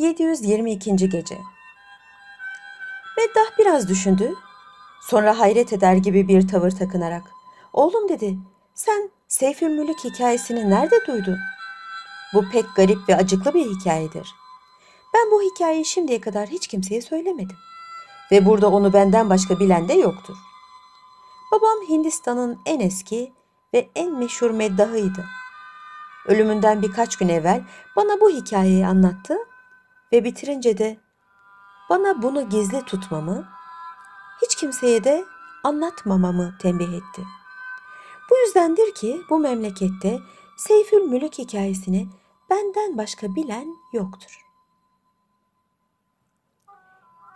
722. Gece Meddah biraz düşündü. Sonra hayret eder gibi bir tavır takınarak. Oğlum dedi, sen Seyfülmülük hikayesini nerede duydun? Bu pek garip ve acıklı bir hikayedir. Ben bu hikayeyi şimdiye kadar hiç kimseye söylemedim. Ve burada onu benden başka bilen de yoktur. Babam Hindistan'ın en eski ve en meşhur meddahıydı. Ölümünden birkaç gün evvel bana bu hikayeyi anlattı ve bitirince de bana bunu gizli tutmamı, hiç kimseye de anlatmamamı tembih etti. Bu yüzdendir ki bu memlekette Seyfül Mülük hikayesini benden başka bilen yoktur.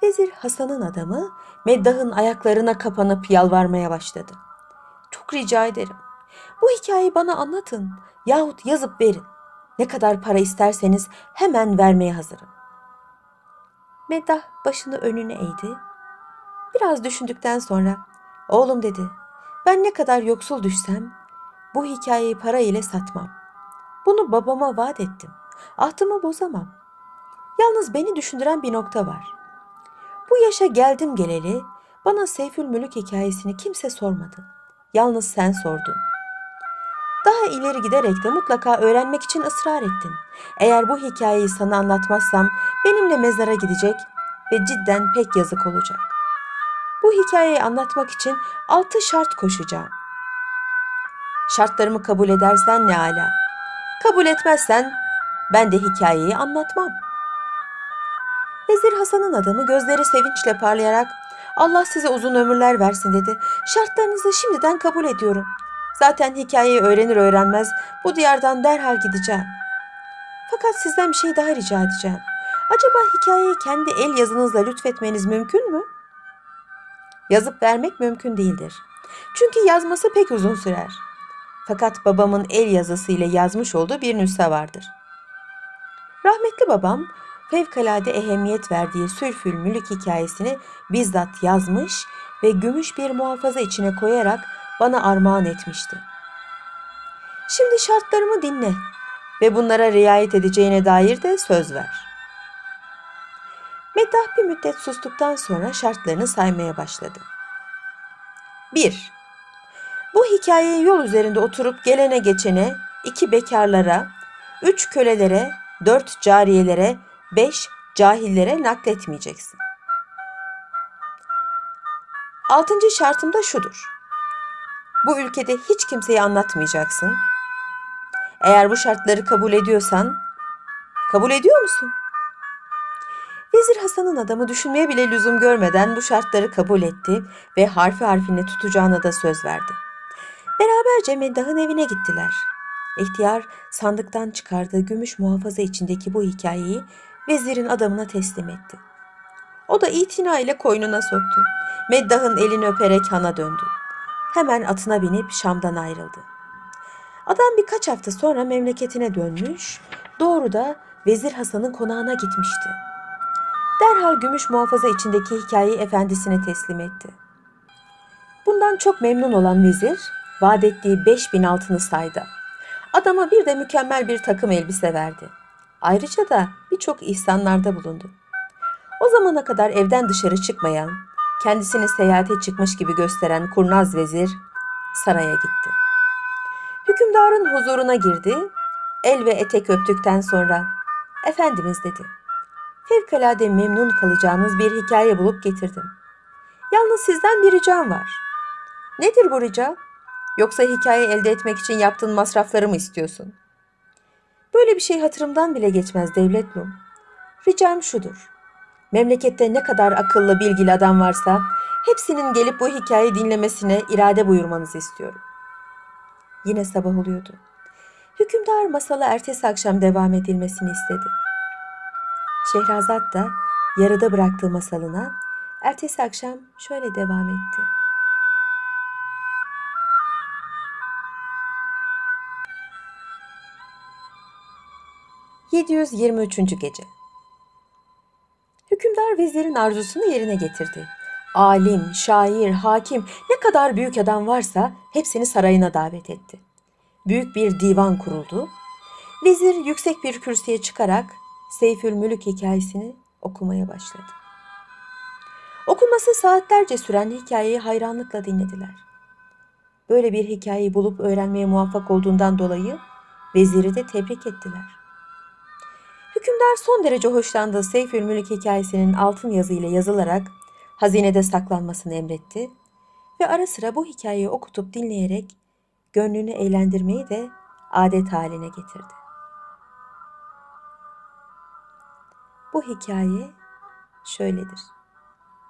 Vezir Hasan'ın adamı Meddah'ın ayaklarına kapanıp yalvarmaya başladı. Çok rica ederim. Bu hikayeyi bana anlatın yahut yazıp verin. Ne kadar para isterseniz hemen vermeye hazırım. Meddah başını önüne eğdi. Biraz düşündükten sonra oğlum dedi ben ne kadar yoksul düşsem bu hikayeyi para ile satmam. Bunu babama vaat ettim. Ahtımı bozamam. Yalnız beni düşündüren bir nokta var. Bu yaşa geldim geleli bana Seyfül Mülük hikayesini kimse sormadı. Yalnız sen sordun. Daha ileri giderek de mutlaka öğrenmek için ısrar ettin. Eğer bu hikayeyi sana anlatmazsam benimle mezara gidecek ve cidden pek yazık olacak. Bu hikayeyi anlatmak için altı şart koşacağım. Şartlarımı kabul edersen ne ala. Kabul etmezsen ben de hikayeyi anlatmam. Vezir Hasan'ın adamı gözleri sevinçle parlayarak Allah size uzun ömürler versin dedi. Şartlarınızı şimdiden kabul ediyorum. Zaten hikayeyi öğrenir öğrenmez bu diyardan derhal gideceğim. Fakat sizden bir şey daha rica edeceğim. Acaba hikayeyi kendi el yazınızla lütfetmeniz mümkün mü? Yazıp vermek mümkün değildir. Çünkü yazması pek uzun sürer. Fakat babamın el yazısı ile yazmış olduğu bir nüsha vardır. Rahmetli babam fevkalade ehemmiyet verdiği Sülfül Mülük hikayesini bizzat yazmış ve gümüş bir muhafaza içine koyarak bana armağan etmişti. Şimdi şartlarımı dinle ve bunlara riayet edeceğine dair de söz ver. Meddah bir müddet sustuktan sonra şartlarını saymaya başladı. 1. Bu hikayeyi yol üzerinde oturup gelene geçene, iki bekarlara, üç kölelere, dört cariyelere, beş cahillere nakletmeyeceksin. Altıncı şartım da şudur. Bu ülkede hiç kimseye anlatmayacaksın. Eğer bu şartları kabul ediyorsan, kabul ediyor musun? Vezir Hasan'ın adamı düşünmeye bile lüzum görmeden bu şartları kabul etti ve harfi harfine tutacağına da söz verdi. Beraberce Meddah'ın evine gittiler. İhtiyar sandıktan çıkardığı gümüş muhafaza içindeki bu hikayeyi vezirin adamına teslim etti. O da itina ile koynuna soktu. Meddah'ın elini öperek hana döndü. Hemen atına binip Şam'dan ayrıldı. Adam birkaç hafta sonra memleketine dönmüş, doğru da Vezir Hasan'ın konağına gitmişti. Derhal gümüş muhafaza içindeki hikayeyi efendisine teslim etti. Bundan çok memnun olan vezir, vaat ettiği beş bin altını saydı. Adama bir de mükemmel bir takım elbise verdi. Ayrıca da birçok ihsanlarda bulundu. O zamana kadar evden dışarı çıkmayan, kendisini seyahate çıkmış gibi gösteren kurnaz vezir saraya gitti. Hükümdarın huzuruna girdi, el ve etek öptükten sonra Efendimiz dedi. Fevkalade memnun kalacağınız bir hikaye bulup getirdim. Yalnız sizden bir ricam var. Nedir bu rica? Yoksa hikaye elde etmek için yaptığın masrafları mı istiyorsun? Böyle bir şey hatırımdan bile geçmez devletlum. Ricam şudur. Memlekette ne kadar akıllı bilgili adam varsa hepsinin gelip bu hikayeyi dinlemesine irade buyurmanızı istiyorum. Yine sabah oluyordu. Hükümdar masala ertesi akşam devam edilmesini istedi. Şehrazat da yarıda bıraktığı masalına ertesi akşam şöyle devam etti. ...723. Gece Vezirin arzusunu yerine getirdi. Alim, şair, hakim ne kadar büyük adam varsa hepsini sarayına davet etti. Büyük bir divan kuruldu. Vezir yüksek bir kürsüye çıkarak Seyfül Mülük hikayesini okumaya başladı. Okunması saatlerce süren hikayeyi hayranlıkla dinlediler. Böyle bir hikayeyi bulup öğrenmeye muvaffak olduğundan dolayı veziri de tebrik ettiler. Hükümdar son derece hoşlandığı Seyfül Mülük hikayesinin altın yazı ile yazılarak hazinede saklanmasını emretti ve ara sıra bu hikayeyi okutup dinleyerek gönlünü eğlendirmeyi de adet haline getirdi. Bu hikaye şöyledir.